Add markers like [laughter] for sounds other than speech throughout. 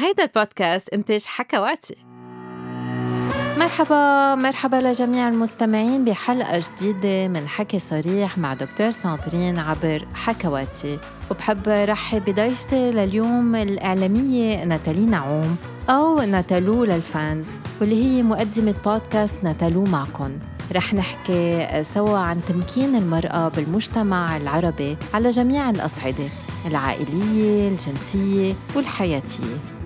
هيدا البودكاست إنتاج حكواتي. مرحبا مرحبا لجميع المستمعين بحلقة جديدة من حكي صريح مع دكتور سانترين عبر حكواتي. وبحب رحب بضيفتي لليوم الإعلامية ناتالي نعوم أو ناتالو لل fans واللي هي مقدمة بودكاست ناتالو معكن. رح نحكي سوا عن تمكين المرأة بالمجتمع العربي على جميع الأصعدة العائلية، الجنسية والحياتية.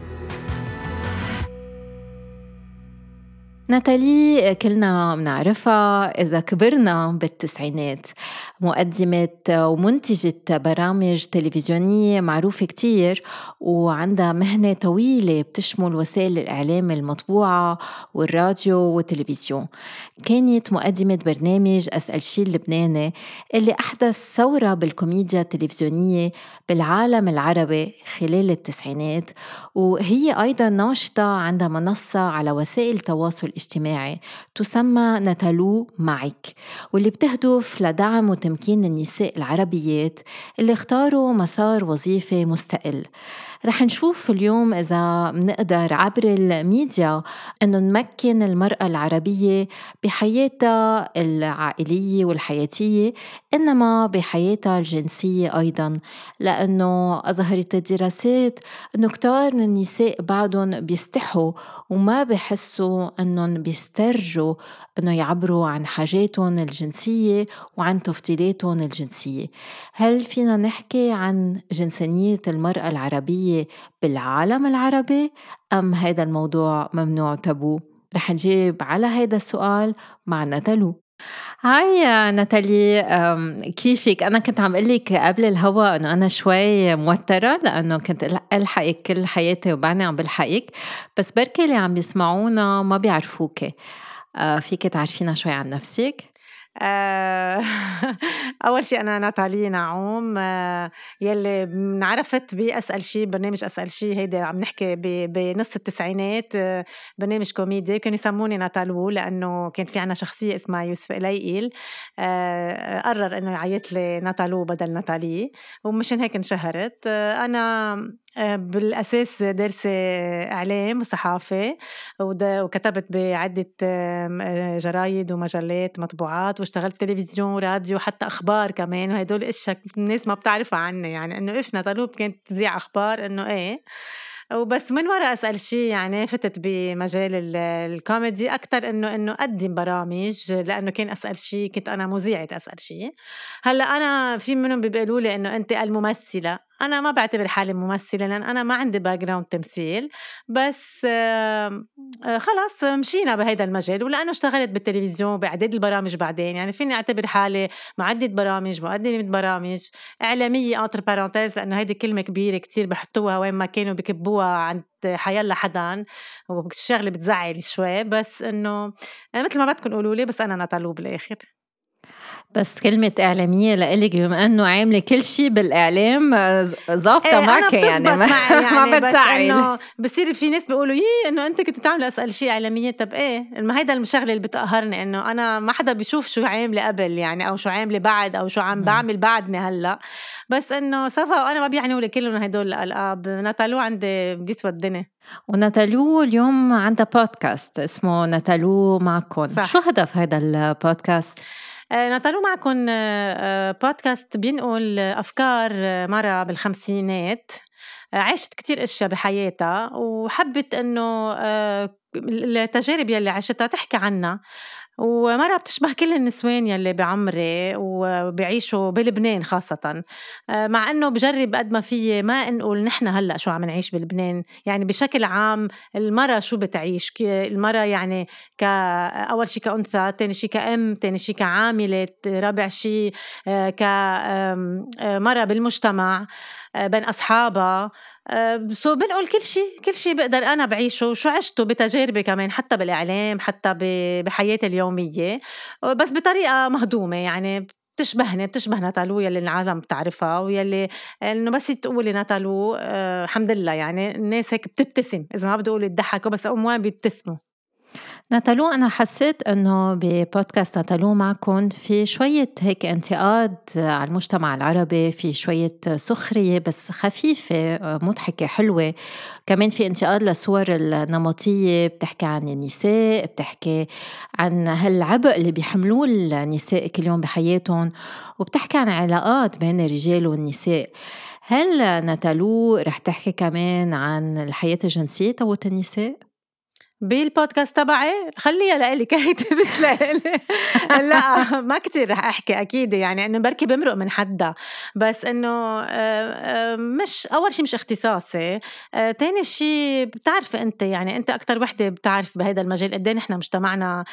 ناتالي كلنا بنعرفها إذا كبرنا بالتسعينات. مقدمة ومنتجة برامج تلفزيونية معروفة كتير وعندها مهنة طويلة بتشمل وسائل الإعلام المطبوعة والراديو والتلفزيون. كانت مقدمة برنامج أسأل شي اللبناني اللي أحدث ثورة بالكوميديا التلفزيونية بالعالم العربي خلال التسعينات. وهي أيضا ناشطة عندها منصة على وسائل التواصل تسمى نتالو معك واللي بتهدف لدعم وتمكين النساء العربيات اللي اختاروا مسار وظيفي مستقل. رح نشوف اليوم إذا بنقدر عبر الميديا إنه نمكن المرأة العربية بحياتها العائلية والحياتية إنما بحياتها الجنسية أيضا. لأنه أظهرت الدراسات إنه كتار من النساء بعدهم بيستحوا وما بحسوا إنهم بيسترجوا إنه يعبروا عن حاجاتهم الجنسية وعن تفضيلاتهم الجنسية. هل فينا نحكي عن جنسانية المرأة العربية؟ بالعالم العربي أم هذا الموضوع ممنوع تابو؟ رح نجيب على هذا السؤال مع نتالو هاي ناتالي كيفك؟ أنا كنت عم لك قبل الهوا إنه أنا شوي موترة لأنه كنت ألحقك كل حياتي وبعني عم بلحقك بس بركي اللي عم يسمعونا ما بيعرفوك فيك تعرفينا شوي عن نفسك؟ آه، [laughs] أول شيء أنا ناتالي نعوم آه، يلي انعرفت بأسأل شي برنامج أسأل شي هيدا عم نحكي بنص التسعينات آه، برنامج كوميدي كانوا يسموني ناتالو لأنه كان في عنا شخصية اسمها يوسف إليقيل قرر إنه يعيط لي ناتالو بدل ناتالي ومشان هيك انشهرت. أنا بالأساس دارسة إعلام وصحافة وكتبت بعدة جرايد ومجلات مطبوعات واشتغلت تلفزيون وراديو حتى أخبار كمان وهدول إشياء الناس ما بتعرفها عني يعني انه إفنا طلوب كانت تذيع أخبار انه إيه. وبس من وراء أسأل شيء يعني فتت بمجال الكوميدي أكثر انه انه أقدم برامج لأنه كان أسأل شيء كنت أنا مذيعة أسأل شيء هلا أنا في منهم بيقولوا لي انه أنت الممثلة. أنا ما بعتبر حالي ممثلة لأن أنا ما عندي background تمثيل بس آه، خلص مشينا بهيدا المجال ولأنه اشتغلت بالتلفزيون باعداد البرامج بعدين يعني فيني أعتبر حالي معدة برامج مقدمة برامج إعلامية انتر بارونتيز لأنه هيدي كلمة كبيرة كتير بحطوها وين ما كانوا بكبوها عند حيلا حدا وشغله بتزعل شوي بس إنه مثل ما بدكم قولوا لي بس أنا نطلوب بالآخر. بس كلمة إعلامية لإلك بما إنه عاملة كل شيء بالإعلام ظابطة إيه معك يعني [laughs] ما, يعني ما بتزعل إنه بصير في ناس بيقولوا يي إنه أنت كنت تعمل أسأل شيء إعلامية. طب إيه ما هيدا الشغلة اللي بتقهرني إنه أنا ما حدا بيشوف شو عاملة قبل يعني أو شو عاملة بعد أو شو عم بعمل بعدني هلأ. بس إنه صفا وأنا ما بيعنوا لي كلهم هدول الألقاب. ناتالو عندي بيسوى الدنيا. وناتالو اليوم عندها بودكاست اسمه ناتالو معكم. صح. شو هدف هذا البودكاست؟ آه، نطلو معكم آه، آه، بودكاست بينقل أفكار مرة بالخمسينات. عاشت كتير أشياء بحياتها وحبت إنه التجارب يلي عاشتها تحكي عنها. ومرة بتشبه كل النسوان يلي بعمري وبيعيشوا بلبنان خاصة. آه، مع إنه بجرب قد ما في ما نقول نحن هلأ شو عم نعيش بلبنان. يعني بشكل عام المرة شو بتعيش؟ المرة يعني ك أول شيء كأنثى ثاني شيء كأم ثاني شيء كعاملة رابع شيء آه، كمرة آه، بالمجتمع. بين أصحابها. سو بنقول كل شيء كل شيء بقدر أنا بعيشه. وشو عشته؟ بتجاربي كمان حتى بالإعلام حتى بحياتي اليومية. بس بطريقة مهضومة يعني بتشبهني بتشبه ناتالو يلي العالم بتعرفها ويلي إنه بس تقولي ناتالو آه الحمد لله يعني الناس هيك بتبتسم. إذا ما بدي أقول يضحكوا بس اموان بيبتسموا. ناتالو أنا حسيت إنه ببودكاست ناتالو معكم في شوية هيك انتقاد على المجتمع العربي في شوية سخرية بس خفيفة مضحكة حلوة كمان في انتقاد للصور النمطية بتحكي عن النساء بتحكي عن هالعبء اللي بيحملوه النساء كل يوم بحياتهم وبتحكي عن علاقات بين الرجال والنساء هل ناتالو رح تحكي كمان عن الحياة الجنسية تبعت النساء؟ بالبودكاست تبعي. خليها لإلي كهيتي [laughs] مش لإلي. لا ما كتير رح أحكي أكيد يعني إنه بركي بمرق من حدا. بس إنه آه، آه، مش أول شيء مش اختصاصي. آه، تاني شيء بتعرفي انت يعني انت أكثر وحدة بتعرف بهذا المجال قد إيه نحن مجتمعنا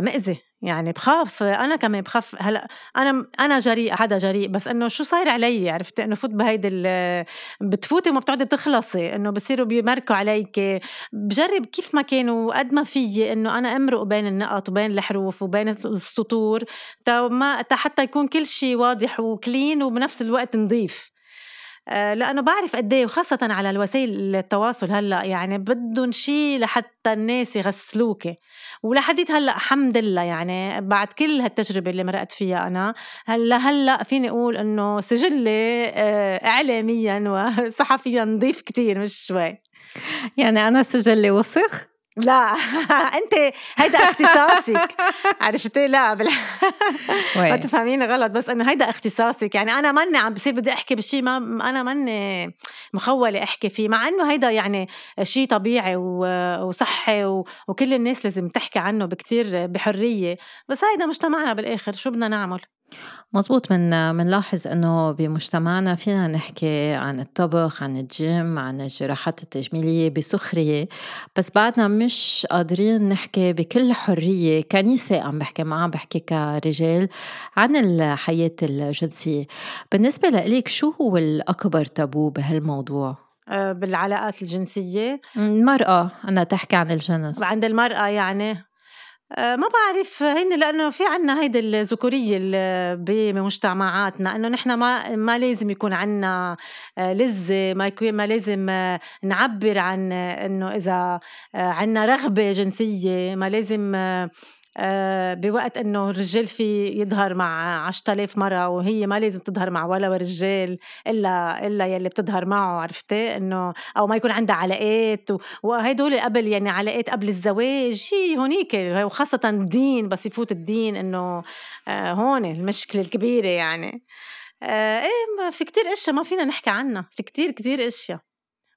مأذي. يعني بخاف أنا كمان بخاف. هلأ أنا أنا جريء حدا جريء بس إنه شو صاير علي؟ عرفتي؟ إنه فوت بهيدي بتفوتي وما بتقعدي تخلصي. إنه بصيروا بيمركوا عليك بجرب كيف ما كانوا قد ما فيي إنه أنا أمرق بين النقط وبين الحروف وبين السطور. تا ما تا حتى يكون كل شيء واضح وكلين وبنفس الوقت نظيف لأنه بعرف قد إيه وخاصة على الوسائل التواصل هلأ يعني بدهم شيء لحتى الناس يغسلوك. ولحديت هلأ الحمد لله يعني بعد كل هالتجربة اللي مرقت فيها أنا هلأ هلأ فيني أقول إنه سجلي آه، اعلاميا وصحفيا نظيف كتير مش شوي. يعني أنا سجلي وسخ لا. [laughs] أنت هيدا اختصاصك. [laughs] عرفتي؟ لا بال... [laughs] ما تفهميني غلط بس إنه هيدا اختصاصك. يعني أنا ماني عم بصير بدي أحكي بشيء ما أنا ماني مخولة أحكي فيه مع إنه هيدا يعني شيء طبيعي وصحي وكل الناس لازم تحكي عنه بكتير بحرية. بس هيدا مجتمعنا بالآخر شو بدنا نعمل؟ مزبوط من منلاحظ إنه بمجتمعنا فينا نحكي عن الطبخ عن الجيم عن الجراحات التجميلية بسخرية بس بعدنا مش قادرين نحكي بكل حرية كنيسة عم بحكي ما عم بحكي كرجال عن الحياة الجنسية. بالنسبة لإلك شو هو الأكبر تابو بهالموضوع؟ آه، بالعلاقات الجنسية. المرأة أنا تحكي عن الجنس. عند المرأة يعني. ما بعرف هن لأنه في عنا هيدي الذكورية بمجتمعاتنا إنه نحن ما ما لازم يكون عنا آه، لذة ما يكون ما لازم آه، نعبر عن إنه إذا عنا رغبة جنسية ما لازم آه، بوقت إنه الرجال في يظهر مع 10000 مرة وهي ما لازم تظهر مع ولا رجال إلا إلا يلي بتظهر معه عرفتي؟ إنه أو ما يكون عندها علاقات وهدول قبل يعني علاقات قبل الزواج هي هونيك وخاصة الدين بس يفوت الدين إنه آه، هون المشكلة الكبيرة يعني. آه، إيه في كتير أشياء ما فينا نحكي عنها في كتير كتير أشياء.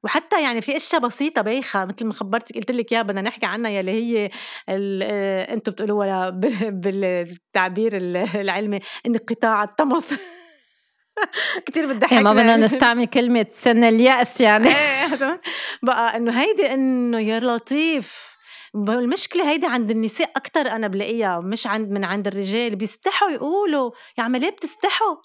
وحتى يعني في أشياء بسيطة بايخة مثل ما خبرتك قلت لك يا بدنا نحكي عنها يلي هي آه، أنتم بتقولوها [laughs] بالتعبير العلمي انقطاع الطمث [laughs] كثير بتضحك ما بدنا نستعمل كلمة سن اليأس يعني. [laughs] إيه، بقى إنه هيدي إنه يا لطيف. المشكلة هيدي عند النساء أكتر أنا بلاقيها مش عند من عند الرجال بيستحوا يقولوا. يا عم ليه بتستحوا؟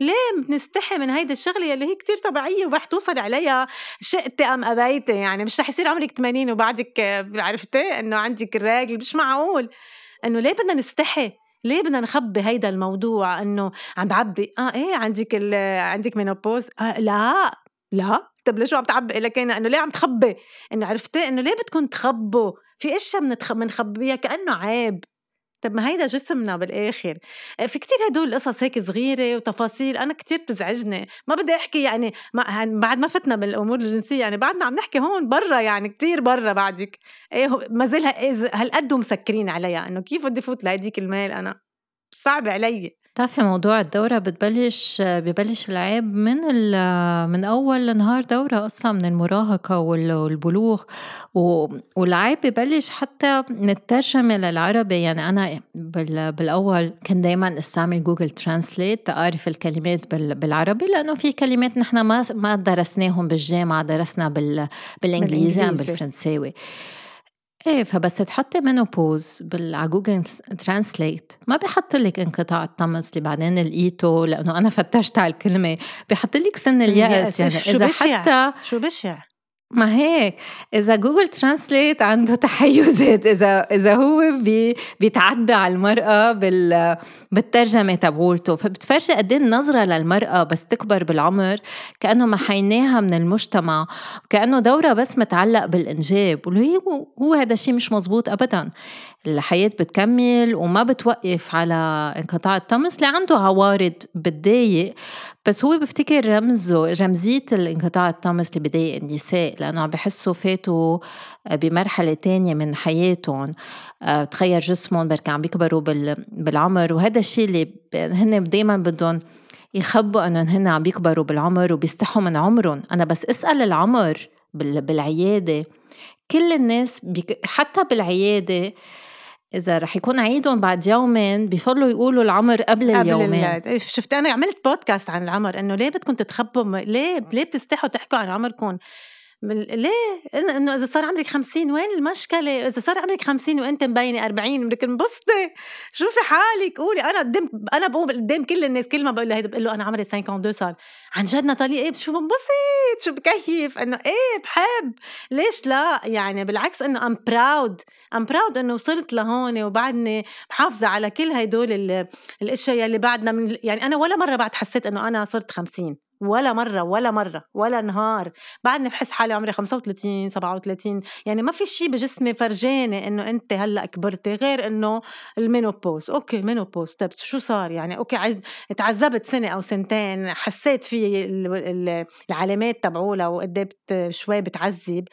ليه بنستحي من هيدي الشغلة يلي هي كتير طبيعية ورح توصل عليها شئتي أم ابيتي يعني مش رح يصير عمرك 80 وبعدك عرفتي؟ إنه عندك الراجل مش معقول. إنه ليه بدنا نستحي؟ ليه بدنا نخبي هيدا الموضوع؟ إنه عم بعبي آه إيه عندك عندك مينوبوز آه لا لا. طب ليش عم تعبي؟ لك إنه ليه عم تخبي؟ إنه عرفتي؟ إنه ليه بدكم تخبوا؟ في إشياء بنخبيها كأنه عيب. طب ما هيدا جسمنا بالآخر. آه، في كتير هدول القصص هيك صغيرة وتفاصيل أنا كتير بتزعجني. ما بدي أحكي يعني ما بعد ما فتنا بالأمور الجنسية يعني بعدنا عم نحكي هون برا يعني كتير برا بعدك. إيه ما زال هالقد مسكرين عليها إنه كيف بدي فوت لهديك المال أنا؟ صعب علي. بتعرفي موضوع الدورة بتبلش ببلش العيب من من أول نهار دورة أصلا من المراهقة والبلوغ والعيب ببلش حتى من الترجمة للعربي يعني أنا بالأول كنت دايما أستعمل Google Translate أعرف الكلمات بالعربي لأنه في كلمات نحن ما ما درسناهم بالجامعة درسنا بالإنجليزي أو بالفرنساوي. إيه فبس تحطي ménopause على Google Translate. ما بحط لك انقطاع الطمث اللي بعدين لقيته لأنه أنا فتشت على الكلمة. بحط لك سن اليأس. يعني شو إذا بشع. حتى شو بشع؟ ما هيك. إذا Google Translate عنده تحيزات إذا إذا هو بي بيتعدى على المرأة بال بالترجمة تبعولتو. فبتفرجي قد إيه النظرة للمرأة بس تكبر بالعمر كأنه محيناها من المجتمع كأنه دورها بس متعلق بالإنجاب. واللي هو هذا الشيء مش مزبوط ابدا. الحياة بتكمل وما بتوقف على انقطاع الطمس. اللي عنده عوارض بتضايق بس هو بفتكر رمزه رمزية الانقطاع الطمس اللي بضايق النساء لأنه عم بحسوا فاتوا بمرحلة تانية من حياتهم. آه، تغير جسمهم بركي عم بيكبروا بالعمر. وهذا الشيء اللي هن دايما بدهم يخبوا انهم هن عم بيكبروا بالعمر وبيستحوا من عمرهم. أنا بس أسأل العمر بالعيادة. كل الناس بيك... حتى بالعيادة إذا رح يكون عيدهم بعد يومين بفضلوا يقولوا العمر قبل, قبل اليومين. إيه، شفت أنا عملت بودكاست عن العمر إنه ليه بدكم تتخبوا؟ ليه ليه بتستحوا تحكوا عن عمركم؟ ليه؟ إنه إذا صار عمرك 50 وين المشكلة؟ إذا صار عمرك 50 وأنت مبينة 40 بدك انبسطي، شوفي حالك قولي. أنا قدام أنا بقوم قدام كل الناس كل ما بقول له هيدا بقول له أنا عمري 52 صار، عن جد ناتالي إيه شو بنبسط شو بكيف؟ إنه إيه بحب. ليش لا؟ يعني بالعكس إنه I'm proud I'm proud إنه وصلت لهون وبعدني محافظه على كل هدول الأشياء يلي بعدنا من يعني أنا ولا مرة بعد حسيت إنه أنا صرت 50 ولا مرة ولا مرة ولا نهار. بعدني بحس حالي عمري 35 37 يعني ما في شيء بجسمي فرجاني إنه أنت هلأ كبرتي غير إنه ال menopause. Okay ال menopause. طيب شو صار؟ يعني okay عايز تعذبت سنة أو سنتين حسيت في العلامات تبعولها وقد شوي بتعذب.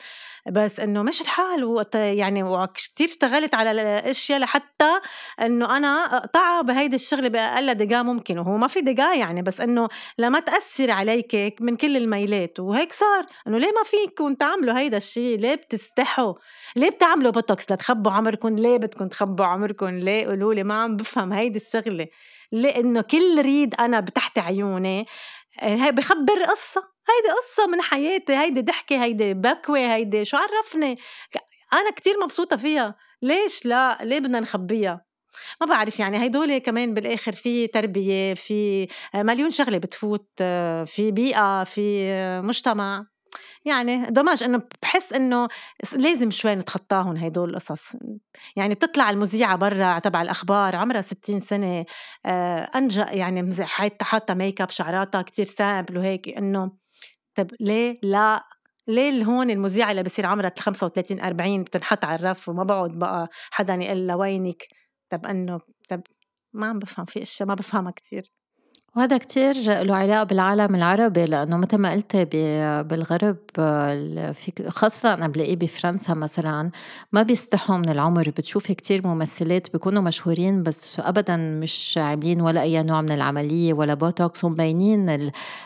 بس إنه مشي الحال. وقت يعني وكثير اشتغلت على الاشياء لحتى إنه أنا أقطعها بهيدي الشغلة بأقل دقائق ممكن. وهو ما في دقائق يعني بس إنه لما تأثر عليك من كل الميلات. وهيك صار. إنه ليه ما فيكم تعملوا هيدا الشيء ليه بتستحوا؟ ليه بتعملوا بوتوكس لتخبوا عمركم؟ ليه بدكم تخبوا عمركم؟ ليه قولوا لي ما عم بفهم هيدي الشغلة؟ لأنه كل ride أنا تحت عيوني بخبر قصة. هيدي قصة من حياتي هيدي ضحكة هيدي بكوة هيدي شو عرفني؟ أنا كتير مبسوطة فيها. ليش لا؟ ليه بدنا نخبيها؟ ما بعرف يعني هيدول كمان بالآخر في تربية في مليون شغلة بتفوت في بيئة في مجتمع. يعني dommage إنه بحس إنه لازم شوي نتخطاهم هدول القصص. يعني بتطلع المذيعة برا تبع الأخبار عمرها 60 سنة آه أنجأ يعني حاطه make up شعراتها كتير simple وهيك إنه طب ليه لا؟ ليه هون المذيعة اللي بصير عمرها 35 40 بتنحط على الرف وما بقعد بقى حدا يقول لها وينك؟ طب إنه طب ما عم بفهم في أشياء ما بفهمها كتير. وهذا كتير له علاقة بالعالم العربي لأنه مثل ما قلت بالغرب خاصة أنا بلاقيه بفرنسا مثلا ما بيستحوا من العمر. بتشوفي كتير ممثلات بيكونوا مشهورين بس أبدا مش عاملين ولا أي نوع من العملية ولا بوتوكس. ومبينين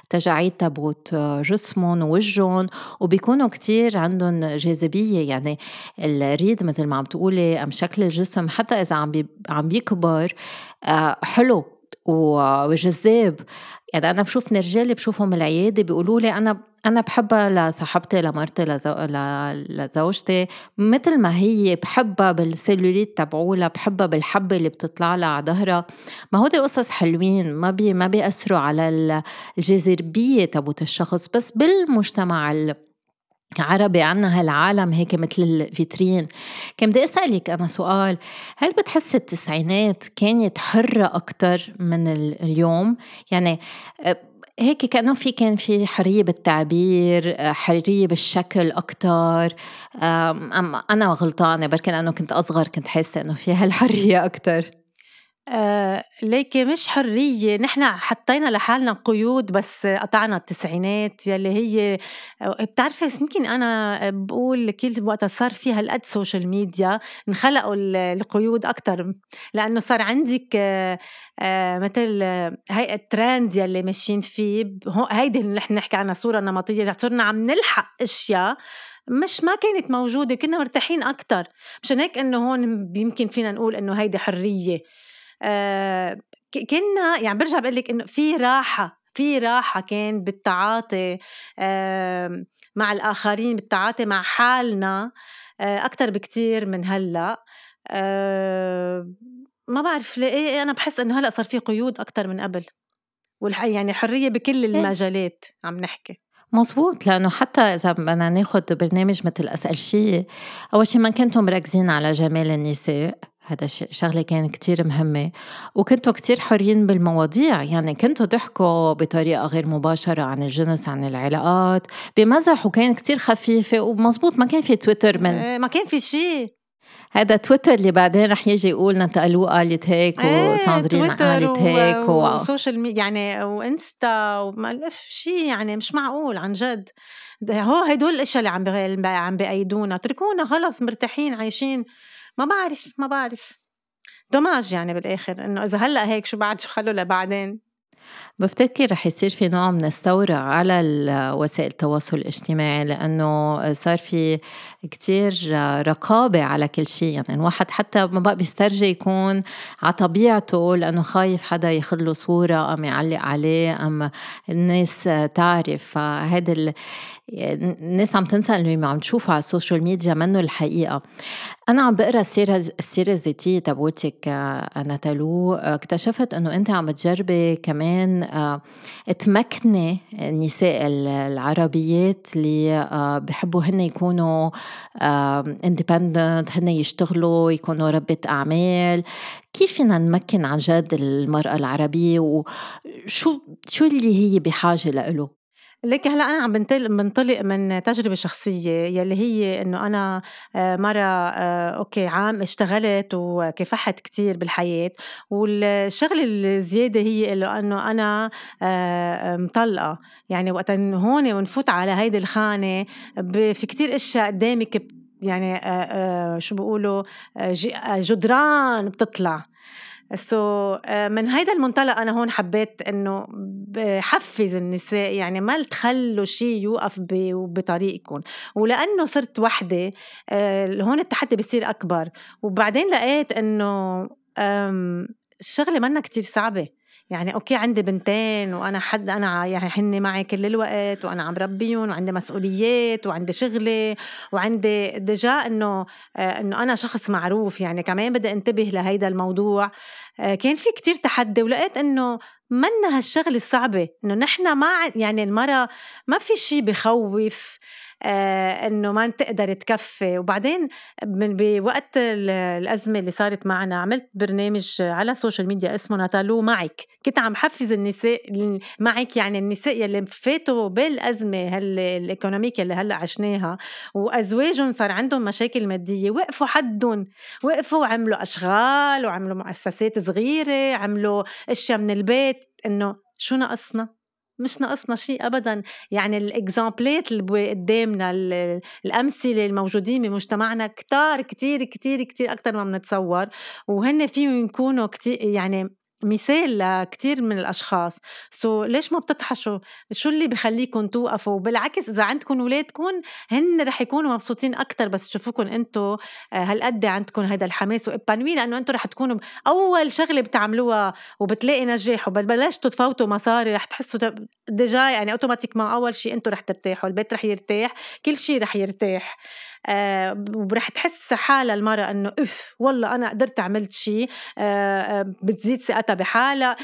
التجاعيد تبعت جسمهم ووجههم وبيكونوا كتير عندهم جاذبية. يعني ال rides مثل ما عم تقولي أم شكل الجسم حتى إذا عم عم بيكبر آه، حلو. وجذاب. يعني أنا بشوف رجالي بشوفهم العيادة بيقولوا لي أنا أنا بحبها لصاحبتي لمرتي لزو... لزوجتي. مثل ما هي بحبها بالسيلوليت تبعولها بحبها بالحبة اللي بتطلع لها على ظهرها. ما هودي قصص حلوين ما بي ما بيأثروا على الجاذبيه تبوت الشخص بس بالمجتمع عربي عنا هالعالم هيك مثل ال vitrine. كان بدي أسألك أنا سؤال هل بتحس التسعينات كانت حرة أكتر من اليوم؟ يعني آه، هيك كأنه في كان في حرية بالتعبير آه، حرية بالشكل أكتر. أنا غلطانة بركي لأنه كنت أصغر كنت حاسة إنه في هالحرية أكتر. آه ليكي مش حرية. نحن حطينا لحالنا قيود بس قطعنا التسعينات يلي هي آه، بتعرفي يمكن أنا بقول كل وقت صار في هالقد social media انخلقوا القيود أكتر. لأنه صار عندك آه مثل هاي الترند يلي ماشيين فيه. هيدي اللي نحن نحكي عنها صورة نمطية. صرنا عم نلحق أشياء مش ما كانت موجودة كنا مرتاحين أكتر. مشان هيك إنه هون يمكن فينا نقول إنه هيدي حرية. كنا يعني برجع بقول لك إنه في راحة في راحة كان بالتعاطي مع الآخرين بالتعاطي مع حالنا آه، أكثر بكتير من هلأ. ما بعرف ليه إيه، أنا بحس إنه هلأ صار في قيود أكثر من قبل. والحقيقة يعني حرية بكل إيه. المجالات عم نحكي. مزبوط لأنه حتى إذا بدنا ناخد برنامج مثل أسأل شيء أول شيء ما كنتم مركزين على جمال النساء. هذا شغلة كان كتير مهمة. وكنتوا كتير حرين بالمواضيع. يعني كنتوا تحكوا بطريقة غير مباشرة عن الجنس عن العلاقات. بمزح وكان كتير خفيفة. ومزبوط ما كان في تويتر من إيه، ما كان في شيء هذا تويتر اللي بعدين رح يجي يقول ناتالي قالت هيك إيه وساندرين قالت هيك و... و social media يعني وإنستا وما شيء يعني مش معقول عن جد. هو هدول الأشياء اللي عم عم بأيدونا. اتركونا خلص مرتاحين عايشين. ما بعرف ما بعرف. dommage يعني بالآخر إنه إذا هلأ هيك شو بعد؟ شو خلوا لبعدين بفتكر رح يصير في نوع من الثورة على وسائل التواصل الاجتماعي لأنه صار في كتير رقابة على كل شيء. يعني الواحد حتى ما بقى بيسترجي يكون على طبيعته لأنه خايف حدا ياخذ له صورة أم يعلق عليه أم الناس تعرف. فهذا الناس عم تنسى اللي عم تشوفه على ال social media منه الحقيقة. أنا عم بقرأ السيرة السيرة الذاتية تبعتك نتالو اكتشفت إنه أنت عم تجربي كمان آه، تمكني النساء العربيات اللي آه، بحبوا هن يكونوا اندبندنت هن يشتغلوا يكونوا ربة أعمال. كيف فينا نمكن عن جد المرأة العربية؟ وشو شو اللي هي بحاجة له ليكي هلأ أنا عم بنطلق من تجربة شخصية يلي هي إنه أنا آه، مرة آه، okay عام اشتغلت وكفحت كتير بالحياة والشغلة الزيادة هي إنه أنا آه، مطلقة. يعني وقت هون ونفوت على هيدي الخانة في كتير أشياء قدامك يعني شو بيقولوا جدران بتطلع. so uh, من هيدا المنطلق أنا هون حبيت إنه بحفز النساء يعني ما تخلوا شيء يوقف بطريقكم. ولأنه صرت وحدة uh, هون التحدي بصير أكبر. وبعدين لقيت إنه الشغلة منا كتير صعبة. يعني okay عندي بنتين وأنا حد أنا يعني هن معي كل الوقت وأنا عم ربيهم وعندي مسؤوليات وعندي شغلي وعندي déjà إنه آه، إنه أنا شخص معروف. يعني كمان بدي انتبه لهيدا الموضوع. آه، كان في كتير تحدي ولقيت إنه منا هالشغلة الصعبه إنه نحن ما يعني المرأة ما في شيء بخوف. إنه ما تقدر تكفي. وبعدين بوقت الأزمة اللي صارت معنا عملت برنامج على ال social media اسمه ناتالو معك. كنت عم حفز النساء معك يعني النساء يلي فاتوا بالأزمة ال économique اللي هلأ عشناها. وأزواجهم صار عندهم مشاكل مادية. وقفوا حدهم. وقفوا وعملوا أشغال وعملوا مؤسسات صغيرة عملوا أشياء من البيت. إنه شو ناقصنا؟ مش ناقصنا شيء ابدا. يعني ال example ات اللي قدامنا الأمثلة الموجودين بمجتمعنا كتار كتير كتير كتير أكثر ما بنتصور. وهن فيهم يكونوا كتير يعني مثال لكتير من الأشخاص. so, ليش ما بتطحشوا شو اللي بخليكم توقفوا؟ بالعكس إذا عندكم اولادكم هن رح يكونوا مبسوطين أكثر بس يشوفوكم أنتم آه، هالقد عندكم هذا الحماس و épanouies لأنه أنتم رح تكونوا اول شغلة بتعملوها وبتلاقي نجاح وبلشتوا تفوتوا مصاري رح تحسوا déjà يعني automatiquement أول شيء أنتم رح ترتاحوا البيت رح يرتاح كل شيء رح يرتاح. ورح تحس حالها المرأة إنه اف والله أنا قدرت عملت شيء آه آه بتزيد ثقتها بحالها.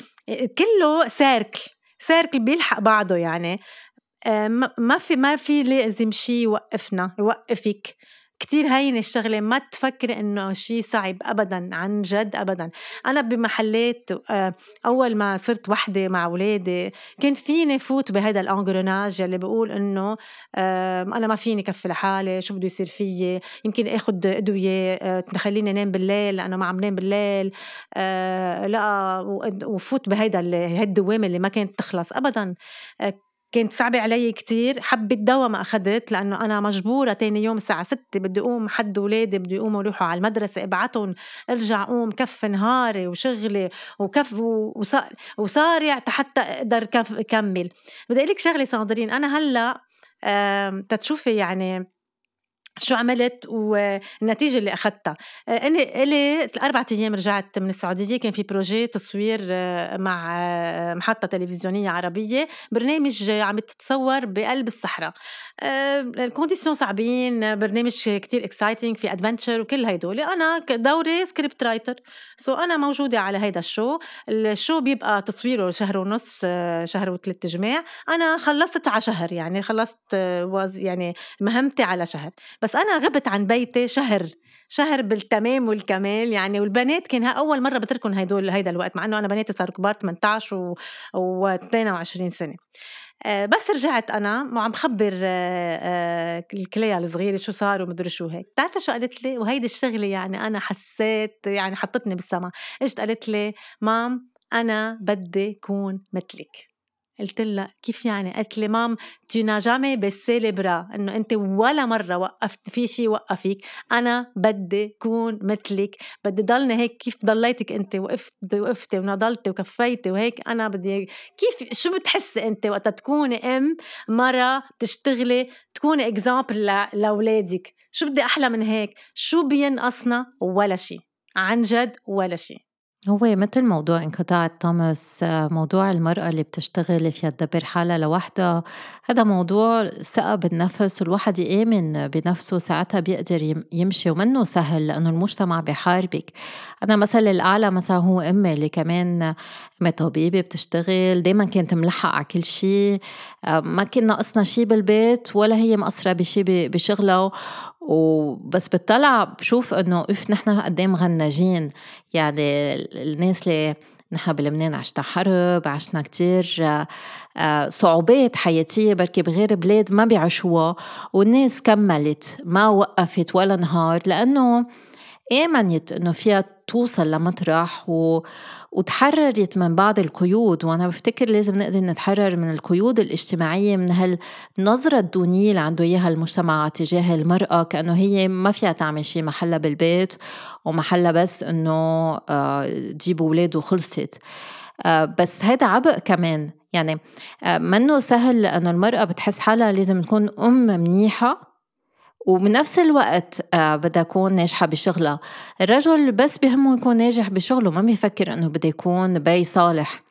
كله circle circle بيلحق بعضه يعني. آه ما في ما في لازم شيء يوقفنا يوقفك. كتير هينة الشغلة ما تفكري إنه شيء صعب أبدا عن جد أبدا. أنا بمحلات آه، أول ما صرت وحدة مع أولادي كان فيني فوت بهذا الأنجروناج اللي بقول إنه أنا ما فيني كفي لحالي شو بده يصير فيي؟ يمكن آخد أدوية آه، تخليني نام بالليل لأنه ما عم نام بالليل آه، لا وفوت بهيدا الدوامة اللي ما كانت تخلص أبدا. كانت صعبة علي كتير. حبة دواء ما أخدت لأنه أنا مجبورة تاني يوم الساعة ستة بدي أقوم حد ولادي بدي يقوموا يروحوا على المدرسة أبعتهم أرجع قوم كف نهاري وشغلي وكف وصارع حتى أقدر كمل. بدي أقول لك شغلة صادرين. أنا هلأ تتشوفي يعني شو عملت والنتيجة اللي أخذتها. أنا إلي أربعة أيام رجعت من السعودية كان في بروجي تصوير آه، مع آه، محطة تلفزيونية عربية برنامج عم تتصور بقلب الصحراء. آه، ال conditions صعبين برنامج كتير exciting في adventure وكل هيدول. أنا دوري script writer so أنا موجودة على هيدا ال show. ال show بيبقى تصويره شهر ونص شهر وثلاث جماع. أنا خلصت على شهر يعني خلصت يعني مهمتي على شهر. أنا غبت عن بيتي شهر شهر بالتمام والكمال يعني والبنات كان أول مرة بتركن هيدول هيدا الوقت مع إنه أنا بناتي صاروا كبار 18 و, و 22 سنة. آه، بس رجعت أنا وعم خبر آه، آه، الكلية الصغيرة شو صار ومدري شو هيك. بتعرفي شو قالت لي؟ وهيدي الشغلة يعني أنا حسيت يعني حطتني بالسما. اجت قالت لي؟ مام أنا بدي كون مثلك. قلت لها كيف يعني؟ قالت لي مام tu n'as jamais baissé إنه أنت ولا مرة وقفت في شيء وقفك أنا بدي كون مثلك بدي ضلني هيك كيف ضليتك أنت؟ وقفت وقفتي ونضلتي وكفيتي وهيك أنا بدي كيف شو بتحسي أنت وقت تكوني أم مرة بتشتغلي تكوني example لأولادك؟ شو بدي أحلى من هيك؟ شو بينقصنا؟ ولا شيء عن جد ولا شيء هو مثل موضوع انقطاع توماس موضوع المرأة اللي بتشتغل فيها تدبر حالها لوحدها هذا موضوع ثقة بالنفس والواحد يآمن بنفسه ساعتها بيقدر يمشي ومنه سهل لأنه المجتمع بحاربك أنا مثل الأعلى مثلا هو أمي اللي كمان أمي طبيبة بتشتغل دايما كانت ملحقة على كل شيء ما كنا ناقصنا شيء بالبيت ولا هي مقصرة بشيء بشغلها وبس بتطلع بشوف إنه اف نحن قد إيه مغنجين. يعني الناس اللي نحن بلبنان عشنا حرب عشنا كتير آه، صعوبات حياتية بركي بغير بلاد ما بيعيشوها. والناس كملت ما وقفت ولا نهار لأنه آمنت إنه فيها توصل لمطرح و... وتحررت من بعض القيود. وأنا بفتكر لازم نقدر نتحرر من القيود الاجتماعية من هالنظرة الدونية اللي عنده إياها المجتمع تجاه المرأة كأنه هي ما فيها تعمل شيء محلها بالبيت ومحلها بس إنه آه، تجيب أولاد وخلصت. آه، بس هذا عبء كمان. يعني آه، منه سهل لأنه المرأة بتحس حالها لازم تكون أم منيحة. وبنفس الوقت آه، بدها تكون ناجحة بشغلها. الرجل بس بهمه يكون ناجح بشغله ما بيفكر إنه بده يكون بي صالح.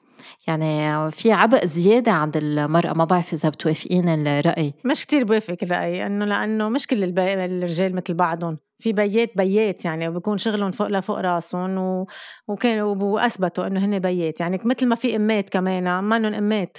يعني في عبء زيادة عند المرأة ما بعرف إذا بتوافقين الرأي. مش كتير بوافق الرأي إنه لأنه مش كل الرجال مثل بعضهم. في بيات بيات يعني وبكون شغلهم فوق لفوق راسهم و... وكانوا وأثبتوا إنه هن بيات. يعني مثل ما في إمات كمان منهم إمات.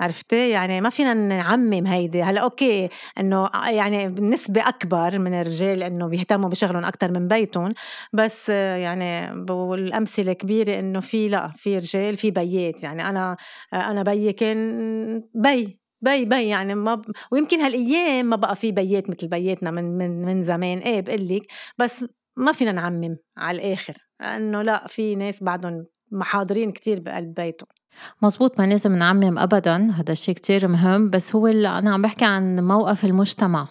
عرفتي؟ يعني ما فينا نعمم هيدي. هلا okay إنه يعني بنسبة أكبر من الرجال إنه بيهتموا بشغلهم أكثر من بيتهم. بس يعني والامثله كبيرة إنه في لا في رجال في بيات. يعني أنا أنا بيي كان بي بي بي. يعني ما ب... ويمكن هالأيام ما بقى في بيات مثل بياتنا من من من زمان. إيه بقول لك. بس ما فينا نعمم على الآخر. لأنه لا في ناس بعدهم محاضرين كتير بقلب بيتهم. مزبوط ما لازم نعمم ابدا هذا الشيء كتير مهم بس هو اللي أنا عم بحكي عن موقف المجتمع.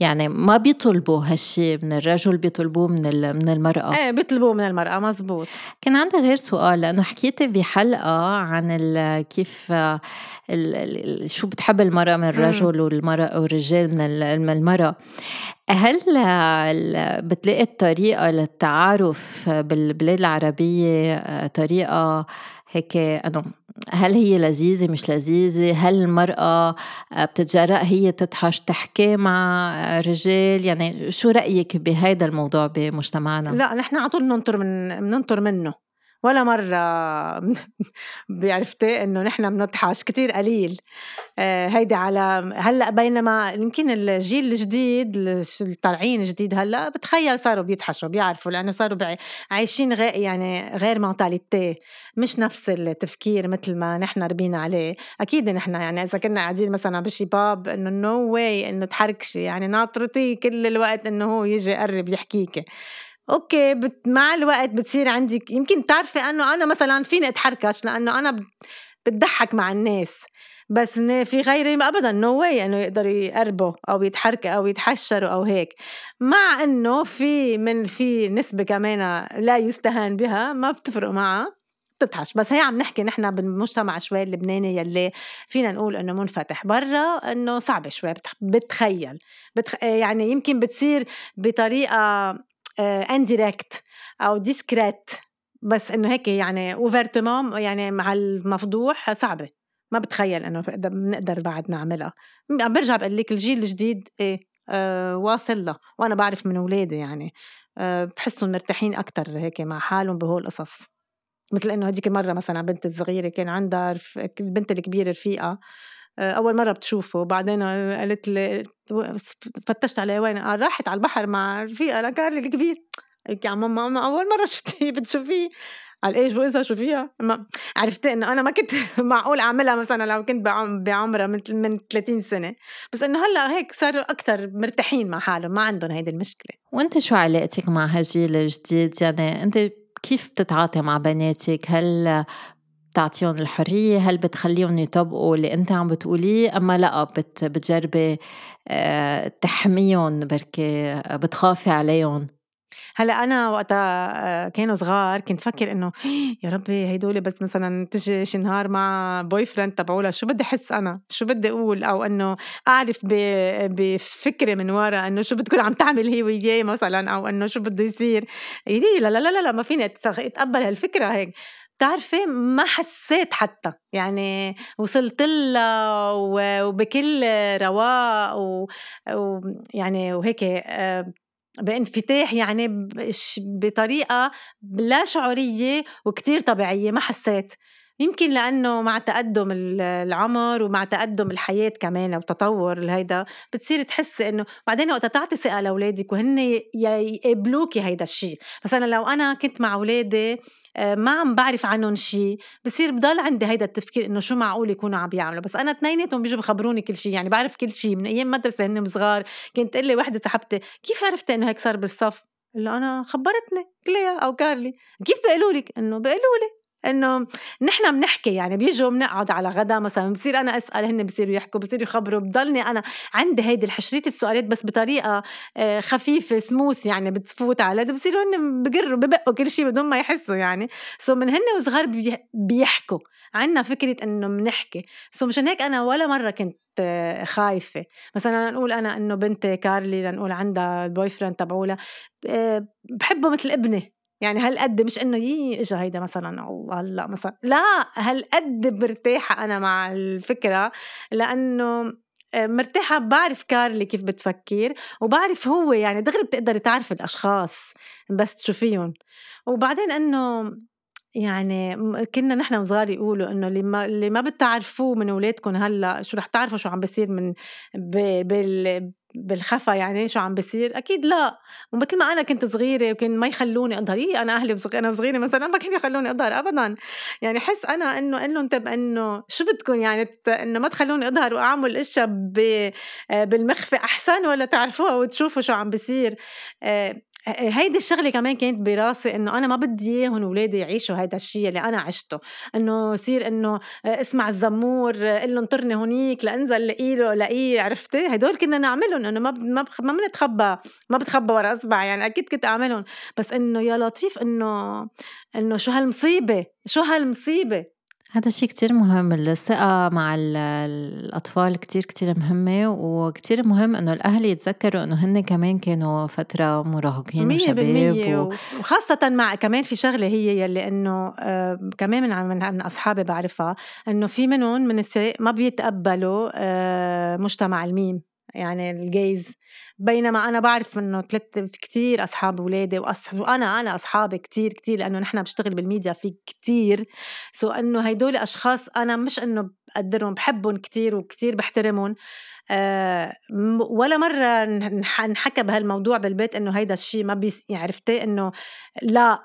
يعني ما بيطلبوا هالشيء من الرجل بيطلبوه من من المرأة. إيه بيطلبوه من المرأة مزبوط كان عندي غير سؤال لأنه حكيتي بحلقة عن كيف ال شو بتحب المرأة من الرجل والمرأة والرجال من المرأة. هل بتلاقي الطريقة للتعارف بالبلاد العربية آه، طريقة هيك إنه هل هي لذيذة مش لذيذة؟ هل المرأة آه، بتتجرأ هي تطحش تحكي مع رجال؟ يعني شو رأيك بهذا الموضوع بمجتمعنا؟ لا نحن على طول بننطر من بننطر منه. ولا مرة [laughs] بعرفتي إنه نحن بنطحش كتير قليل. آه، هيدي على هلأ بينما يمكن الجيل الجديد الطالعين جديد هلأ بتخيل صاروا بيطحشوا بيعرفوا لأنه صاروا عايشين غير يعني غير mentalité مش نفس التفكير مثل ما نحن ربينا عليه. أكيد نحن يعني إذا كنا قاعدين مثلا بشي باب إنه no way إنه تحركشي يعني ناطرتي كل الوقت إنه هو يجي يقرب يحكيكي. okay بت مع الوقت بتصير عندك يمكن تعرفي أنه أنا مثلا فيني أتحركش لأنه أنا بتضحك مع الناس بس في غيري ابدا no way إنه يقدروا يقربوا أو يتحركوا أو يتحشروا أو هيك. مع إنه في من في نسبة كمان لا يستهان بها ما بتفرق معها تطحش بس هي عم نحكي نحن بالمجتمع شوي اللبناني يلي فينا نقول إنه منفتح. برا إنه صعبة شوي بتخيل بتخ... يعني يمكن بتصير بطريقة indirecte آه، أو discrète بس إنه هيك يعني ouvertement يعني مع المفضوح صعبة. ما بتخيل إنه بنقدر بعد نعملها. عم برجع بقول لك الجيل الجديد إيه أه واصل له وأنا بعرف من أولادي يعني أه بحسهم مرتاحين أكتر هيك مع حالهم بهول القصص. مثل إنه هديك المره مثلا بنت الصغيرة كان عندها البنت الكبيرة رفيقة. أول مرة بتشوفه بعدين قالت لي فتشت عليه وين قال راحت على البحر مع رفيقه لكارلي الكبير. يا ماما أول مرة [laughs] شفتيه بتشوفيه. قال إيش وإذا شو فيها ما عرفت إنه أنا ما كنت [laughs] معقول أعملها مثلا لو كنت بعمرها من من 30 سنة. بس إنه هلأ هيك صاروا أكثر مرتاحين مع حالهم ما عندهم هيدي المشكلة. وأنت شو علاقتك مع هالجيل الجديد؟ يعني أنت كيف بتتعاطي مع بناتك؟ هل بتعطيهم الحرية؟ هل بتخليهم يطبقوا اللي أنت عم بتقوليه؟ أما لا بت بتجربي آه، تحميهم بركي بتخافي عليهم؟ هلأ أنا وقتها آه، كانوا صغار كنت فكر إنه [gasps] يا ربي هدول بس مثلا تجي شي نهار مع boyfriend تبعولها شو بدي أحس أنا؟ شو بدي أقول؟ أو إنه أعرف بفكره من ورا إنه شو بتكون عم تعمل هي وياه مثلا أو إنه شو بده يصير؟ لا لا لا لا ما فيني أتقبل هالفكرة هيك. بتعرفي ما حسيت حتى. يعني وصلت لها وبكل رواق ويعني وهيك آه، بانفتاح يعني بطريقة لا شعورية وكتير طبيعية ما حسيت. يمكن لأنه مع تقدم العمر ومع تقدم الحياة كمان وتطور الهيدا بتصير تحس إنه بعدين وقت تعطي ثقة لأولادك وهن يقبلوكي هيدا الشيء مثلا لو أنا كنت مع أولادي آه، ما عم بعرف عنهم شيء بصير بضل عندي هيدا التفكير إنه شو معقول يكونوا عم بيعملوا. بس أنا اثنيناتهم بيجوا بخبروني كل شيء يعني بعرف كل شيء من أيام مدرسة هن صغار كنت لي وحدة صاحبتي كيف عرفتي إنه هيك صار بالصف؟ قال أنا خبرتني كليا أو كارلي. كيف بيقولوا لك؟ انه بيقولوا لي. إنه نحن بنحكي يعني بيجوا بنقعد على غدا مثلا بصير أنا أسأل هن بصيروا يحكوا بصيروا يخبروا بضلني أنا عندي هيدي الحشريه السؤالات بس بطريقة آه، خفيفة سموث يعني بتفوت على بصيروا هن بقروا ببقوا كل شيء بدون ما يحسوا يعني. سو من هن وصغار بيحكوا عنا فكرة إنه بنحكي. so مشان هيك أنا ولا مرة كنت آه، خايفة. مثلا نقول أنا إنه بنتي كارلي لنقول عندها ال boyfriend تبعولها آه، بحبه مثل ابني. يعني هالقد مش إنه يي اجى هيدا مثلا أو هلأ مثلا لا هالقد مرتاحة أنا مع الفكرة لأنه آه، مرتاحة بعرف كارلي كيف بتفكر وبعرف هو يعني دغري بتقدري تعرفي الأشخاص بس تشوفيهم وبعدين إنه يعني كنا نحن صغار يقولوا إنه اللي ما اللي ما بتعرفوه من اولادكم هلأ شو رح تعرفوا شو عم بيصير من بال بالخفا يعني شو عم بيصير؟ أكيد لا. ومثل ما أنا كنت صغيرة وكان ما يخلوني اظهر إيه أنا أهلي بصغ... أنا صغيره مثلا ما كانوا يخلوني اظهر ابدا. يعني حس أنا إنه قال لهم طب انه شو بدكم يعني إنه ما تخلوني اظهر وأعمل اشياء ب... بالمخفى أحسن ولا تعرفوها وتشوفوا شو عم بيصير؟ آه، هيدي الشغلة كمان كانت براسي إنه أنا ما بدي اياهم اولادي يعيشوا هيدا الشيء اللي أنا عشته. إنه يصير إنه اسمع الزمور قل له انطرني هونيك لأنزل لاقيه لاقيه عرفتي؟ هدول كنا نعملهم إنه ما ما ما بنتخبى ما بتخبى ورا أصبع يعني أكيد كنت أعملهم. بس إنه يا لطيف إنه إنه شو هالمصيبة شو هالمصيبة؟ هذا الشيء كتير مهم. الثقة مع الأطفال كتير كتير مهمة وكتير مهم إنه الأهل يتذكروا إنه هن كمان كانوا فترة مراهقين وشباب و... وخاصة مع كمان في شغلة هي يلي إنه آه كمان من من, من أصحابي بعرفها إنه في منهم من السرق ما بيتقبلوا آه مجتمع الميم. يعني ال gays بينما أنا بعرف إنه ثلاث في كثير أصحاب اولادي وأص... وأنا أنا أصحابي كثير كثير لأنه نحن بنشتغل بالميديا في كثير so إنه هدول أشخاص أنا مش إنه بقدرهم بحبهم كثير وكثير بحترمهم. أه ولا مرة انحكى بهالموضوع بالبيت إنه هيدا الشيء ما بيس يعني عرفتي إنه لا.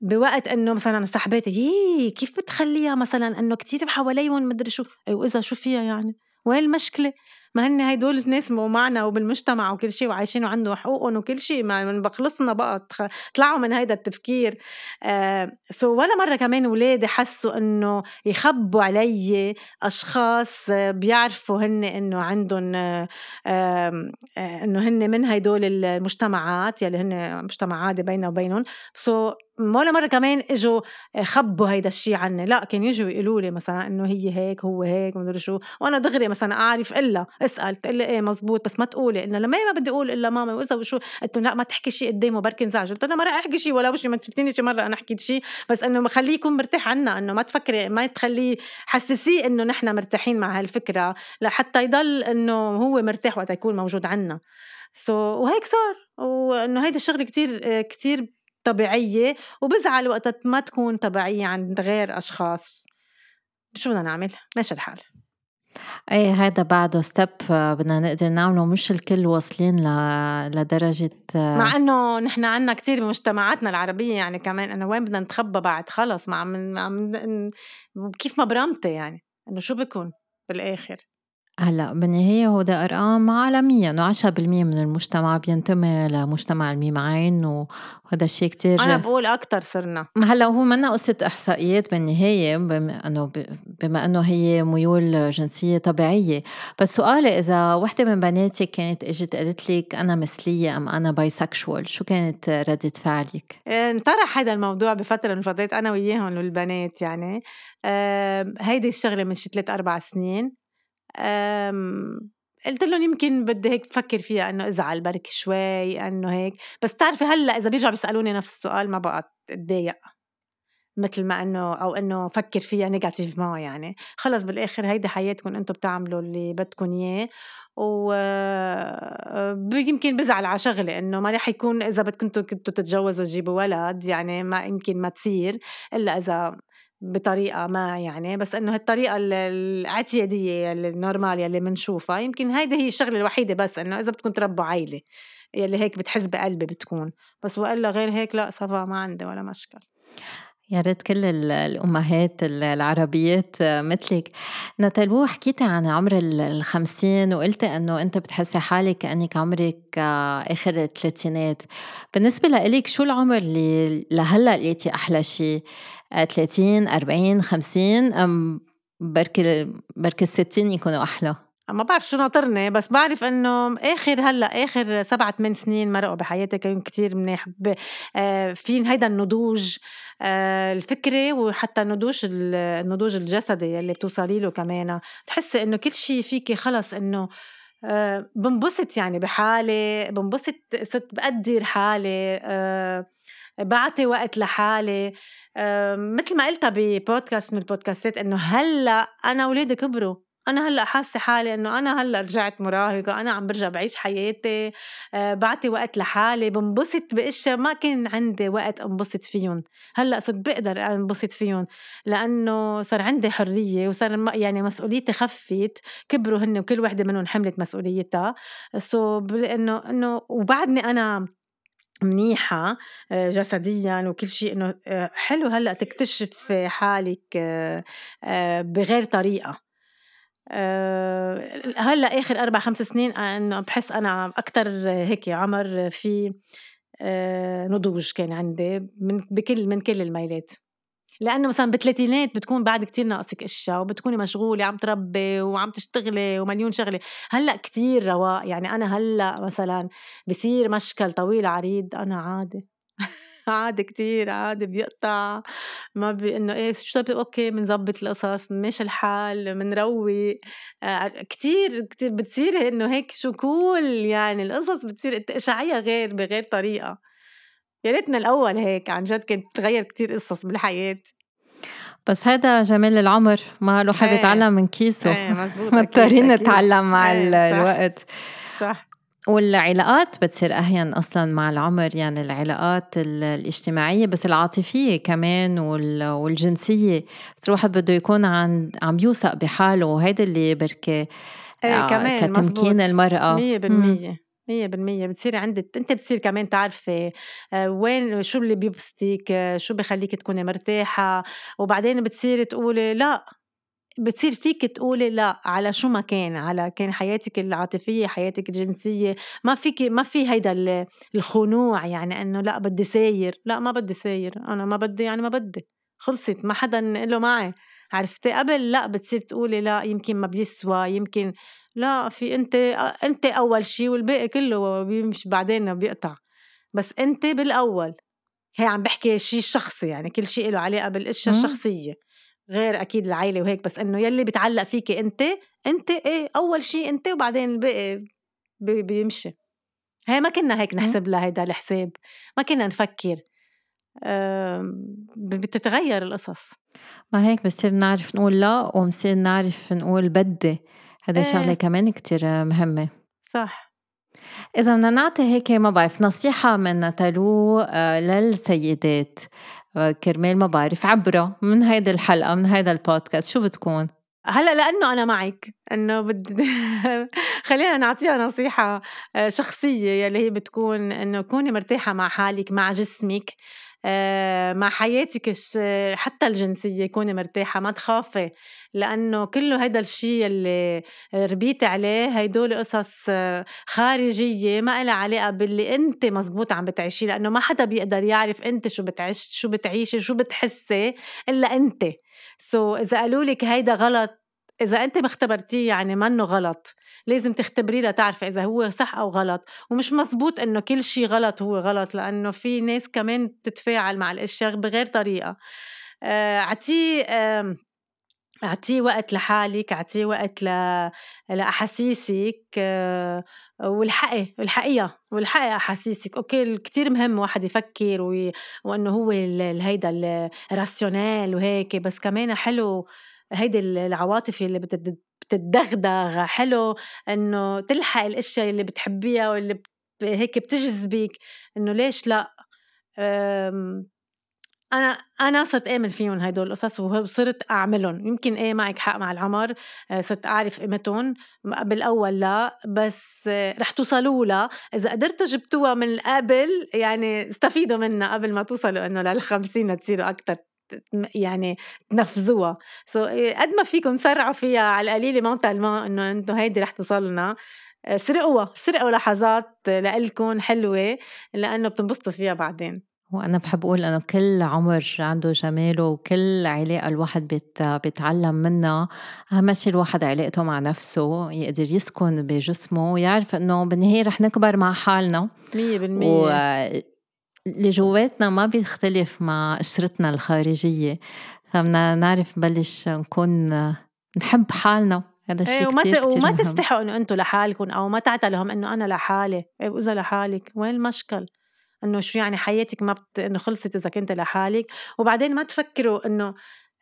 بوقت إنه مثلا صاحباتي يي كيف بتخليها مثلا إنه كتير حواليهم مدري شو؟ أيوه اذا شو فيها يعني؟ وين المشكلة؟ ما هن هدول الناس معنا وبالمجتمع وكل شيء وعايشين وعنده حقوقهم وكل شيء ما بخلصنا بقى طلعوا من هيدا التفكير. آه so ولا مرة كمان ولادي حسوا إنه يخبوا علي أشخاص بيعرفوا هن إنه عندهم آه آه إنه هن من هدول المجتمعات يلي هن مجتمع عادي بيننا وبينهم. سو ولا مرة كمان إجوا خبوا هيدا الشيء عني. لا كانوا يجوا يقولوا لي مثلا إنه هي هيك هو هيك مدري شو. وأنا دغري مثلا أعرف إلا اسأل تقول لي إيه مزبوط بس ما تقولي. إنه لما ما بدي أقول إلا ماما وإذا وشو. قلت لا ما تحكي شيء قدامه بركي انزعج. قلت له ما راح أحكي شيء ولا شيء ما شفتيني شي مرة أنا حكيت شيء بس إنه خليه يكون مرتاح عنا إنه ما تفكري ما تخليه حسسيه إنه نحن مرتاحين مع هالفكرة. لحتى يضل إنه هو مرتاح وقت يكون موجود عنا. so, وهيك صار. وإنه هيدا الشغلة كتير كتير طبيعية وبزعل وقت ما تكون طبيعية عند غير أشخاص. شو بدنا نعمل؟ ماشي الحال. اي هذا بعده step بدنا نقدر نعمله. مش الكل واصلين ل... لدرجة مع إنه نحن عنا كتير بمجتمعاتنا العربية يعني كمان إنه وين بدنا نتخبى بعد؟ خلص ما عم, عم كيف ما برمتي يعني. إنه شو بكون؟ بالآخر. هلا بالنهاية هو ده أرقام عالمية إنه 10% من المجتمع بينتمي لمجتمع الميم وهذا الشيء كتير أنا بقول أكتر صرنا. هلا هو منا قصة إحصائيات بالنهاية بما إنه بما إنه هي ميول جنسية طبيعية. بس سؤالي إذا وحدة من بناتك كانت إجت قالت لك أنا مثلية أم أنا bisexual شو كانت ردة فعلك؟ انطرح هذا الموضوع بفترة من فترات أنا وياهم والبنات يعني. هيدي الشغلة من شي ثلاث أربع سنين. قلت لهم يمكن بدي هيك بفكر فيها إنه ازعل بركي شوي إنه هيك. بس بتعرفي هلأ إذا بيرجعوا بيسألوني نفس السؤال ما بقى أتضايق مثل ما إنه أو إنه فكر فيها négativement يعني. خلص بالآخر هيدي حياتكم أنتم بتعملوا اللي بدكم إياه. و يمكن بزعل على شغله إنه ما رح يكون إذا بدكم كنتوا تتجوزوا تجيبوا ولد يعني ما يمكن ما تصير إلا إذا بطريقة ما يعني بس إنه هالطريقة الاعتيادية النورمال يلي بنشوفها يمكن هيدي هي الشغلة الوحيدة بس إنه إذا بدكم تربوا عيلة يلي هيك بتحس بقلبي بتكون بس وإلا غير هيك لا صفا ما عندي ولا مشكل. يا ريت كل الأمهات العربيات مثلك. نتالو حكيتي عن عمر الخمسين وقلتي أنه أنت بتحسي حالك كأنك عمرك آخر الثلاثينات. بالنسبة لإلك شو العمر اللي لهلأ لقيتي أحلى شيء؟ 30 40 50 أم بركي بركي الستين يكونوا أحلى؟ ما بعرف شو ناطرني بس بعرف إنه آخر هلأ آخر سبعة ثمان سنين مرقوا بحياتي كانوا كتير منيح. آه في هيدا النضوج آه الفكري وحتى النضوج النضوج الجسدي اللي بتوصلي له كمان. تحسي إنه كل شيء فيكي خلص إنه أه بنبسط يعني بحالي بنبسط صرت بقدر حالي بعطي وقت لحالي. مثل ما قلتها ببودكاست من البودكاستات إنه هلأ أنا اولادي كبروا. أنا هلأ حاسة حالي إنه أنا هلأ رجعت مراهقة أنا عم برجع بعيش حياتي أه بعطي وقت لحالي بنبسط بأشياء ما كان عندي وقت أنبسط فيهم. هلأ صرت بقدر أنبسط فيهم لأنه صار عندي حرية وصار يعني مسؤوليتي خفت كبروا هن وكل وحدة منهم حملت مسؤوليتها. سو إنه إنه وبعدني أنا منيحة آه، جسديا وكل شيء إنه آه، حلو هلأ تكتشف حالك آه، بغير طريقة. هلأ آخر أربع خمس سنين إنه بحس أنا أكثر هيك عمر في نضوج كان عندي من بكل من كل الميلات. لأنه مثلا بالثلاثينات بتكون بعد كتير ناقصك إشياء وبتكوني مشغولة عم تربي وعم تشتغلي ومليون شغلة. هلأ كتير رواق. يعني أنا هلأ مثلا بصير مشكل طويل عريض أنا عادي. [laughs] عادي كتير عادي بيقطع ما بي إنه إيه شو طيب okay بنظبط القصص ماشي الحال بنروق آه كتير كتير بتصير إنه هيك شو cool يعني القصص بتصير اشعيها غير بغير طريقة. يا ريتنا الأول هيك عن جد كانت تغير كتير قصص بالحياة. بس هذا جمال العمر ما الواحد إيه. بيتعلم من كيسه. إيه مزبوط [laughs] مضطرين نتعلم مع إيه الوقت. صح. والعلاقات بتصير أهين أصلا مع العمر يعني العلاقات الاجتماعية بس العاطفية كمان والجنسية. بس الواحد بده يكون عن عم يوثق بحاله وهيدا اللي بركي إيه آه كمان كتمكين مزبوط. المرأة. مية بالمية مية بالمية. بتصيري عندك أنت بتصير كمان تعرفي آه، وين شو اللي بيبسطك آه، شو بخليك تكوني مرتاحة وبعدين بتصيري تقولي لا. بتصير فيك تقولي لا على شو ما كان على كان حياتك العاطفية حياتك الجنسية ما فيك ما في هيدا الخنوع يعني إنه لا بدي ساير لا ما بدي ساير أنا ما بدي يعني ما بدي خلصت ما حدا له معي عرفتي قبل لا بتصير تقولي لا يمكن ما بيسوى يمكن لا في أنت أنت أول شيء والباقي كله بيمشي بعدين بيقطع بس أنت بالأول هي عم بحكي شيء شخصي يعني كل شيء له علاقه بالاشياء. الشخصيه غير أكيد العائله وهيك بس إنه يلي بتعلق فيكي أنت أنت إيه أول شيء أنت وبعدين الباقي بي- بيمشي. هي ما كنا هيك نحسب لها هيدا الحساب ما كنا نفكر. بتتغير القصص. ما هيك بصير نعرف نقول لا وبصير نعرف نقول بدي. هذا إيه. شغلة كمان كتير مهمة. صح. إذا بدنا نعطي هيك ما بعرف نصيحة من تالو آه، للسيدات. كرمال ما بعرف عبرة من هيدي الحلقة من هيدا البودكاست شو بتكون؟ هلأ لأنه أنا معك إنه بد... [laughs] خلينا نعطيها نصيحة آه، شخصية يلي هي بتكون إنه كوني مرتاحة مع حالك مع جسمك مع حياتك حتى الجنسية كوني مرتاحة ما تخافي لأنه كله هيدا الشيء اللي ربيتي عليه هيدول قصص آه، خارجية ما لها علاقة باللي انت مزبوط عم بتعيشيه لأنه ما حدا بيقدر يعرف انت شو بتعيش شو بتعيشي شو بتحسي إلا انت. سو so, إذا قالوا لك هيدا غلط إذا أنت ما اختبرتيه يعني منه غلط لازم تختبريه لتعرفي إذا هو صح أو غلط ومش مزبوط إنه كل شيء غلط هو غلط لأنه في ناس كمان تتفاعل مع الأشياء بغير طريقة آه، أعطيه آم، أعطيه وقت لحالك أعطيه وقت ل... لأحاسيسك آه، والحقي الحقيقة والحقي أحاسيسك okay كتير مهم واحد يفكر وي... وإنه هو. ال- هيدا ال rationnel وهيك بس كمان حلو هيدي ال- العواطف اللي. بتتدغدغ حلو إنه تلحق الأشياء اللي بتحبيها واللي. هيك بتجذبك إنه ليش لأ أم... أنا أنا صرت آمن فيهم هدول القصص وصرت أعملهم يمكن إيه معك حق مع العمر آه، صرت أعرف قيمتهم بالأول لأ بس آه، رح توصلوا لها إذا قدرتوا جبتوها من قبل يعني استفيدوا منها قبل ما توصلوا إنه للخمسين تصيروا أكثر يعني تنفذوها. so so, قد ما فيكم تسرعوا فيها على القليله mentalement إنه أنتم هيدي رح توصلنا. آه، سرقوها سرقوا لحظات لإلكم حلوة لأنه بتنبسطوا فيها بعدين. وأنا بحب أقول إنه كل عمر عنده جماله وكل علاقة الواحد بيت بيتعلم منها. أهم شيء الواحد علاقته مع نفسه يقدر يسكن بجسمه ويعرف إنه بالنهاية رح نكبر مع حالنا. مية بالمية. واللي جواتنا ما بيختلف مع قشرتنا الخارجية. فبدنا نعرف نبلش نكون نحب حالنا. هذا الشيء إيه وما كتير. كتير وما مهم. تستحوا إنه أنتم لحالكم أو ما تعتلهم إنه أنا لحالي. إيه وإذا لحالك. وين المشكل؟ إنه شو يعني حياتك ما بت... إنه خلصت إذا كنت لحالك. وبعدين ما تفكروا إنه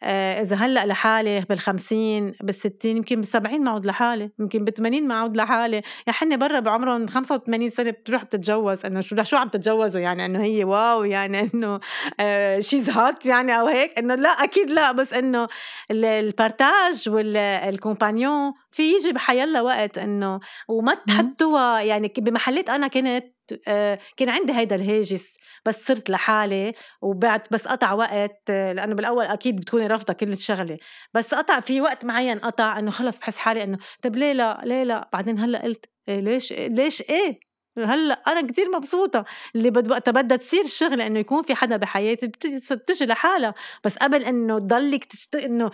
آه إذا هلأ لحالي بالخمسين بالستين يمكن بالسبعين ما عود لحالي يمكن بالثمانين ما عود لحالي. يا حني برا بعمرهم 85 سنة بتروح بتتجوز إنه شو شو عم تتجوزوا؟ يعني إنه هي واو يعني [laughs] إنه آه شيز هات يعني أو هيك؟ إنه لا أكيد لا بس ال- البارتاج والكومبانيون في يجي بحيلا وقت إنه وما تحطوها يعني بمحلات أنا كنت آه، كان عندي هيدا الهاجس. بس صرت لحالي وبعد بس قطع وقت لأنه بالأول أكيد بتكوني رافضة كل الشغلة. بس قطع في وقت معين قطع إنه خلص بحس حالي إنه طب ليه لا؟ ليه لا؟ بعدين هلأ قلت إيه ليش ليش إيه؟ هلأ أنا كتير مبسوطة. اللي وقتها بدها تصير الشغله إنه يكون في حدا بحياتي بتجي لحالها. بس قبل إنه تضلك تشت... إنه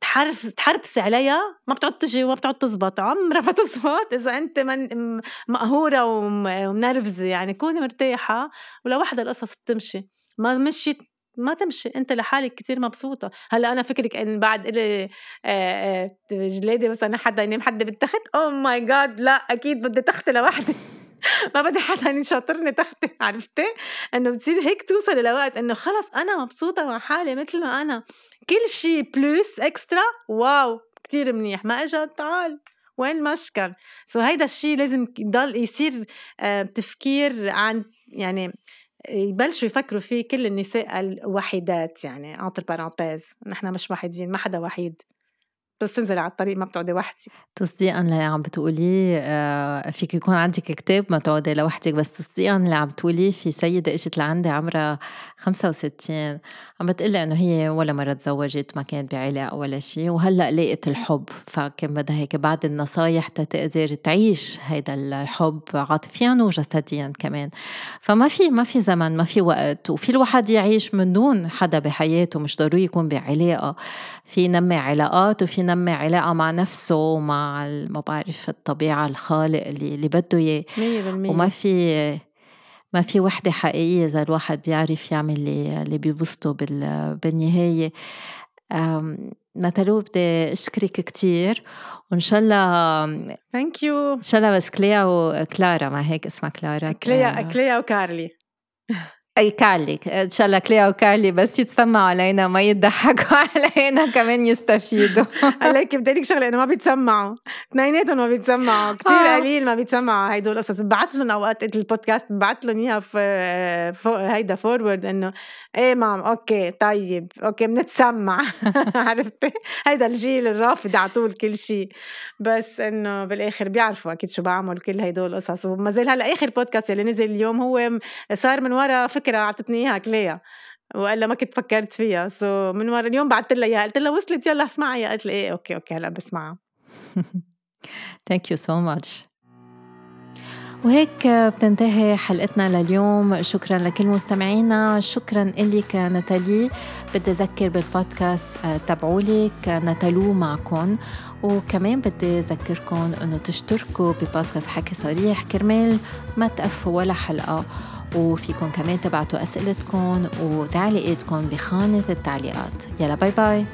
تحرف تحربسي عليها ما بتعود تجي وما بتعود تزبط. عمرها ما [laughs] تزبط إذا أنت من مقهورة وم- ومنرفزة. يعني كوني مرتاحة ولوحدها القصص بتمشي. ما مشيت ما تمشي. أنت لحالك كتير مبسوطة. هلأ أنا فكرك إن بعد إلي جلادي مثلا حدا ينام حدا بالتخت أو ماي جاد لا أكيد بدي تختي لوحدي. [laughs] ما بدي حدا يشاطرني تختي عرفتي؟ إنه بتصير هيك توصلي لوقت إنه خلص أنا مبسوطة مع حالي مثل ما أنا. كل شيء plus extra wow كتير منيح. ما اجى تعال وين المشكل so هيدا الشيء لازم يضل يصير آه، تفكير عن يعني يبلشوا يفكروا فيه كل النساء الوحيدات يعني entre parenthèses نحن مش وحيدين ما حدا وحيد. بس تنزلي على الطريق ما بتقعدي وحدك تصديقا اللي عم بتقوليه آه، فيك يكون عندك كتاب ما تقعدي لوحدك بس تصديقا اللي عم بتقوليه في سيدة إجت لعندي عمرها 65 عم بتقلي إنه هي ولا مرة تزوجت ما كانت بعلاقة ولا شيء وهلأ لقيت الحب. فكان بدها هيك بعد النصايح تقدر تعيش هيدا الحب عاطفيا وجسديا كمان. فما في ما في زمن ما في وقت وفي الواحد يعيش من دون حدا بحياته مش ضروري يكون بعلاقة. في ينمي علاقات وفي ينمي علاقة مع نفسه ومع ما بعرف الطبيعة الخالق اللي, اللي بده 100% وما في ما في وحدة حقيقية إذا الواحد بيعرف يعمل اللي, اللي بيبسطه بالنهاية. نتالو بدي أشكرك كتير. وإن شاء الله thank you إن شاء الله بس كليا وكلارا ما هيك اسمها كلارا؟ كليا كليا وكارلي. [laughs] أي كارلي إن شاء الله كليا وكارلي بس يتسمعوا علينا ما يضحكوا [laughs] علينا كمان يستفيدوا. [laughs] عليك بدي لك شغلة إنه ما بيتسمعوا. اثنيناتهم ما بيتسمعوا كثير آه. قليل ما بيتسمعوا هيدول القصص. ببعث لهم أوقات البودكاست ببعث لهم إياها في هيدا forward إنه إيه mom okay طيب okay بنتسمع. [laughs] عرفتي؟ هيدا الجيل الرافض على طول كل شيء بس إنه بالآخر بيعرفوا أكيد شو بعمل كل هدول القصص. وما زال هلأ آخر بودكاست اللي نزل اليوم هو صار من ورا فكرة أعطتني إياها كليا والا ما كنت فكرت فيها so من ورا اليوم بعثت لها إياها قلت لها وصلت يلا اسمعي قالت لي إيه okay okay هلا بسمعها. thank you so much وهيك بتنتهي حلقتنا لليوم شكرا لكل مستمعينا شكرا لك نتالي بدي أذكر بالبودكاست آه، تبعولك نتالو معكم وكمان بدي أذكركم أنه تشتركوا ببودكاست حكي صريح كرمال ما تقفوا ولا حلقة. وفيكم كمان تبعتوا أسئلتكم وتعليقاتكم بخانة التعليقات. يلا باي باي.